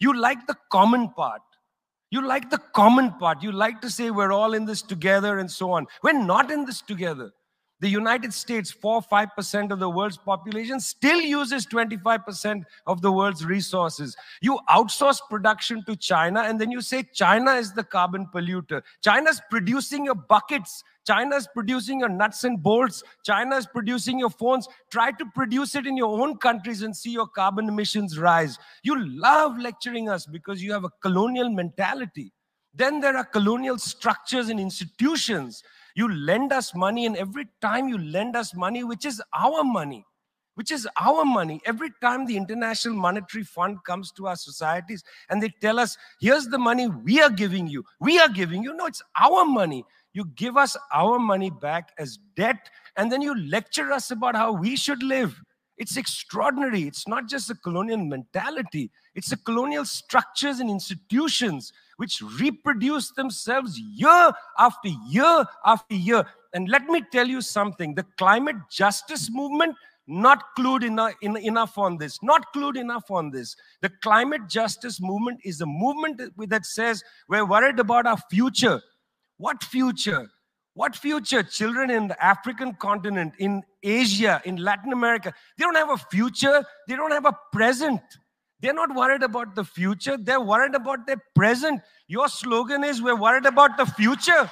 You like the common part. You like the common part. You like to say we're all in this together and so on. We're not in this together. The United States, 4 5% of the world's population, still uses 25% of the world's resources. You outsource production to China, and then you say China is the carbon polluter. China's producing your buckets. China's producing your nuts and bolts. China's producing your phones. Try to produce it in your own countries and see your carbon emissions rise. You love lecturing us because you have a colonial mentality. Then there are colonial structures and institutions you lend us money, and every time you lend us money, which is our money, which is our money, every time the International Monetary Fund comes to our societies and they tell us, here's the money we are giving you, we are giving you. No, it's our money. You give us our money back as debt, and then you lecture us about how we should live. It's extraordinary. It's not just a colonial mentality, it's the colonial structures and institutions which reproduce themselves year after year after year. And let me tell you something the climate justice movement not clued enough, in, enough on this, not clued enough on this. The climate justice movement is a movement that, that says we're worried about our future. What future? What future? Children in the African continent, in Asia, in Latin America, they don't have a future, they don't have a present. They're not worried about the future, they're worried about their present. Your slogan is, We're worried about the future.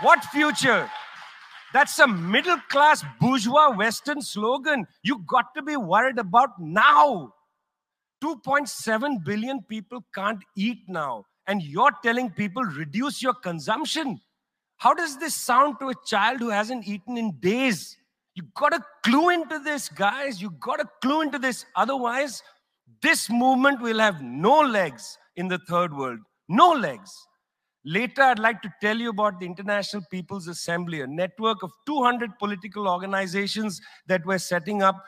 What future? That's a middle class bourgeois Western slogan. You got to be worried about now. 2.7 billion people can't eat now. And you're telling people reduce your consumption. How does this sound to a child who hasn't eaten in days? You got to clue into this, guys. You got to clue into this. Otherwise, this movement will have no legs in the third world. No legs. Later, I'd like to tell you about the International People's Assembly, a network of 200 political organizations that we're setting up,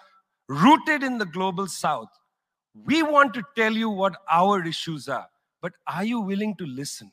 rooted in the global south. We want to tell you what our issues are, but are you willing to listen?